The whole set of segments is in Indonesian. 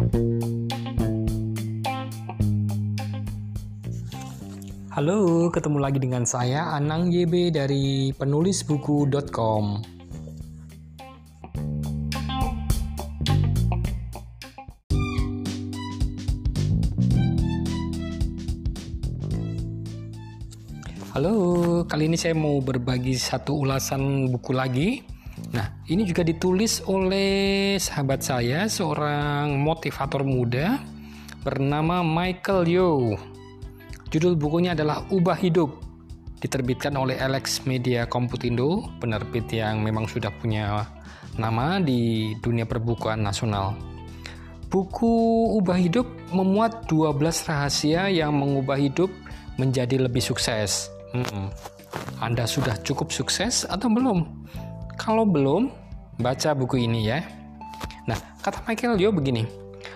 Halo, ketemu lagi dengan saya Anang YB dari penulisbuku.com. Halo, kali ini saya mau berbagi satu ulasan buku lagi. Nah, ini juga ditulis oleh sahabat saya, seorang motivator muda bernama Michael Yo. Judul bukunya adalah Ubah Hidup. Diterbitkan oleh Alex Media Komputindo, penerbit yang memang sudah punya nama di dunia perbukuan nasional. Buku Ubah Hidup memuat 12 rahasia yang mengubah hidup menjadi lebih sukses. Hmm, Anda sudah cukup sukses atau belum? Kalau belum, baca buku ini ya. Nah, kata Michael Yo begini.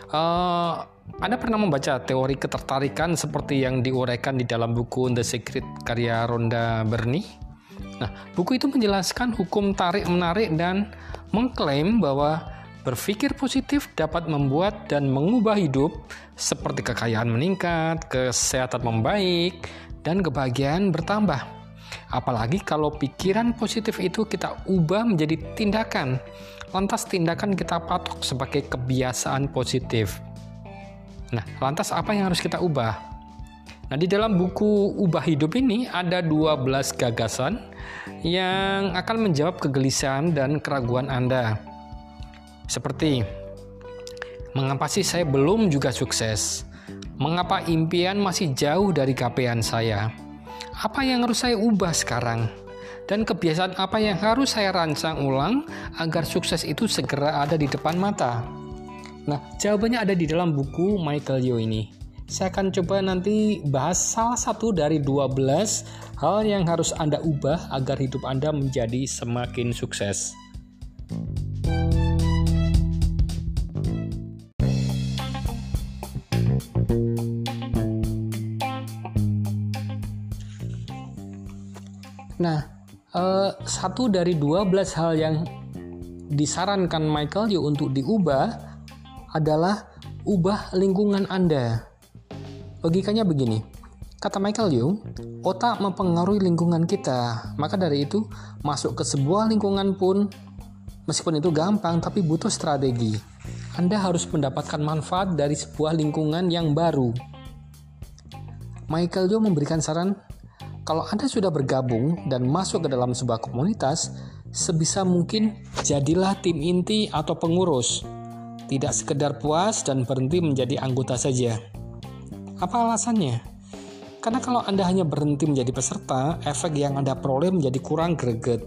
Uh, anda pernah membaca teori ketertarikan seperti yang diuraikan di dalam buku The Secret karya Ronda Berni? Nah, buku itu menjelaskan hukum tarik-menarik dan mengklaim bahwa berpikir positif dapat membuat dan mengubah hidup seperti kekayaan meningkat, kesehatan membaik, dan kebahagiaan bertambah. Apalagi kalau pikiran positif itu kita ubah menjadi tindakan. Lantas tindakan kita patok sebagai kebiasaan positif. Nah, lantas apa yang harus kita ubah? Nah, di dalam buku Ubah Hidup ini ada 12 gagasan yang akan menjawab kegelisahan dan keraguan Anda. Seperti mengapa sih saya belum juga sukses? Mengapa impian masih jauh dari capaian saya? Apa yang harus saya ubah sekarang? Dan kebiasaan apa yang harus saya rancang ulang agar sukses itu segera ada di depan mata? Nah, jawabannya ada di dalam buku Michael Yo ini. Saya akan coba nanti bahas salah satu dari 12 hal yang harus Anda ubah agar hidup Anda menjadi semakin sukses. Nah, eh, satu dari 12 hal yang disarankan Michael Yu untuk diubah adalah ubah lingkungan Anda. Logikanya begini, kata Michael Yu, otak mempengaruhi lingkungan kita. Maka dari itu, masuk ke sebuah lingkungan pun, meskipun itu gampang, tapi butuh strategi. Anda harus mendapatkan manfaat dari sebuah lingkungan yang baru. Michael Yu memberikan saran kalau Anda sudah bergabung dan masuk ke dalam sebuah komunitas, sebisa mungkin jadilah tim inti atau pengurus. Tidak sekedar puas dan berhenti menjadi anggota saja. Apa alasannya? Karena kalau Anda hanya berhenti menjadi peserta, efek yang Anda peroleh menjadi kurang greget.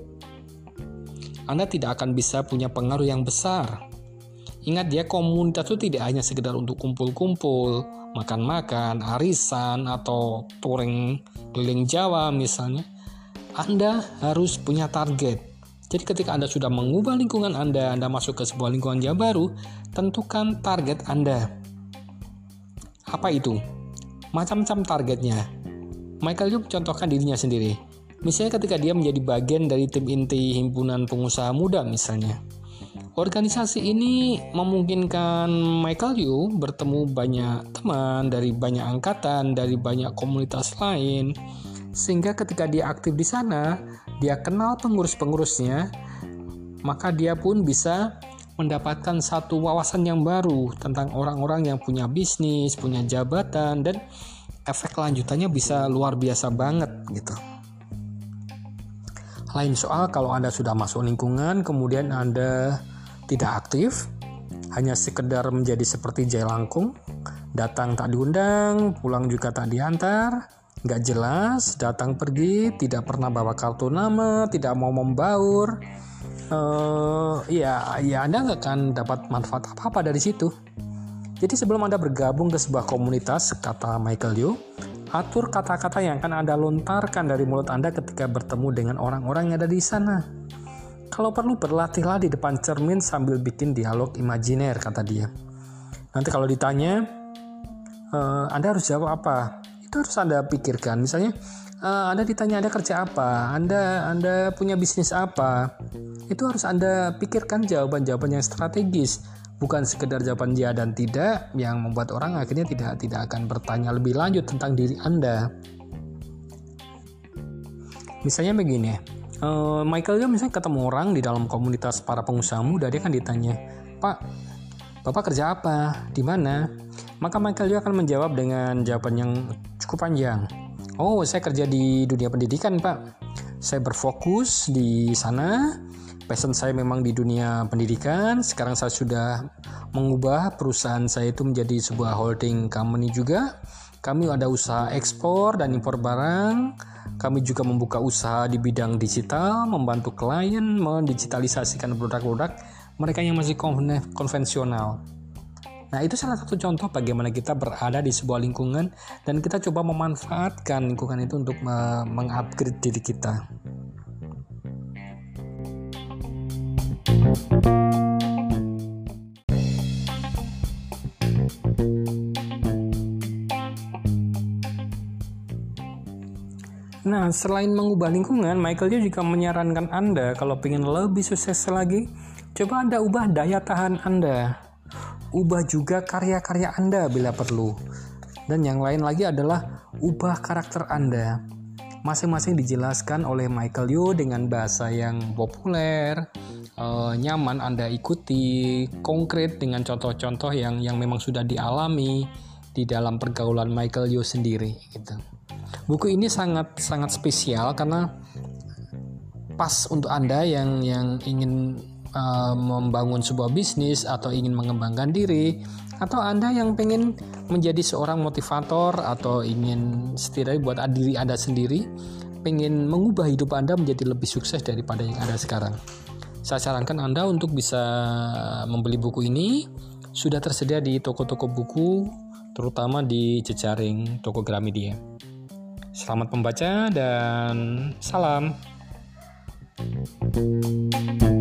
Anda tidak akan bisa punya pengaruh yang besar. Ingat ya, komunitas itu tidak hanya sekedar untuk kumpul-kumpul, makan-makan, arisan, atau touring keliling Jawa misalnya, Anda harus punya target. Jadi ketika Anda sudah mengubah lingkungan Anda, Anda masuk ke sebuah lingkungan yang baru, tentukan target Anda. Apa itu? Macam-macam targetnya. Michael Yuk contohkan dirinya sendiri. Misalnya ketika dia menjadi bagian dari tim inti himpunan pengusaha muda misalnya. Organisasi ini memungkinkan Michael Yu bertemu banyak teman dari banyak angkatan, dari banyak komunitas lain, sehingga ketika dia aktif di sana, dia kenal pengurus-pengurusnya, maka dia pun bisa mendapatkan satu wawasan yang baru tentang orang-orang yang punya bisnis, punya jabatan, dan efek lanjutannya bisa luar biasa banget gitu. Lain soal kalau Anda sudah masuk lingkungan, kemudian Anda tidak aktif, hanya sekedar menjadi seperti langkung, datang tak diundang, pulang juga tak diantar, nggak jelas, datang pergi, tidak pernah bawa kartu nama, tidak mau membaur, uh, ya, ya Anda nggak akan dapat manfaat apa-apa dari situ. Jadi sebelum Anda bergabung ke sebuah komunitas, kata Michael Yu, atur kata-kata yang akan Anda lontarkan dari mulut Anda ketika bertemu dengan orang-orang yang ada di sana. Kalau perlu berlatihlah di depan cermin sambil bikin dialog imajiner, kata dia. Nanti kalau ditanya, e, Anda harus jawab apa? Itu harus Anda pikirkan. Misalnya, e, Anda ditanya Anda kerja apa, Anda Anda punya bisnis apa, itu harus Anda pikirkan jawaban-jawaban yang strategis. bukan sekedar jawaban ya dan tidak yang membuat orang akhirnya tidak tidak akan bertanya lebih lanjut tentang diri Anda. Misalnya begini, uh, Michael dia misalnya ketemu orang di dalam komunitas para pengusaha muda, dia kan ditanya, Pak, Bapak kerja apa? Di mana? Maka Michael dia akan menjawab dengan jawaban yang cukup panjang. Oh, saya kerja di dunia pendidikan, Pak. Saya berfokus di sana passion saya memang di dunia pendidikan. Sekarang saya sudah mengubah perusahaan saya itu menjadi sebuah holding company juga. Kami ada usaha ekspor dan impor barang. Kami juga membuka usaha di bidang digital, membantu klien mendigitalisasikan produk-produk mereka yang masih konvensional. Nah, itu salah satu contoh bagaimana kita berada di sebuah lingkungan dan kita coba memanfaatkan lingkungan itu untuk mengupgrade diri kita. Nah, selain mengubah lingkungan, Michael juga menyarankan Anda kalau ingin lebih sukses lagi, coba Anda ubah daya tahan Anda. Ubah juga karya-karya Anda bila perlu. Dan yang lain lagi adalah ubah karakter Anda. Masing-masing dijelaskan oleh Michael Yo dengan bahasa yang populer, uh, nyaman Anda ikuti, konkret dengan contoh-contoh yang yang memang sudah dialami di dalam pergaulan Michael Yo sendiri gitu. Buku ini sangat sangat spesial karena pas untuk Anda yang yang ingin uh, membangun sebuah bisnis atau ingin mengembangkan diri atau Anda yang pengen menjadi seorang motivator atau ingin setidaknya buat diri Anda sendiri pengen mengubah hidup Anda menjadi lebih sukses daripada yang ada sekarang. Saya sarankan Anda untuk bisa membeli buku ini. Sudah tersedia di toko-toko buku, terutama di jejaring toko Gramedia. Selamat membaca dan salam. thank you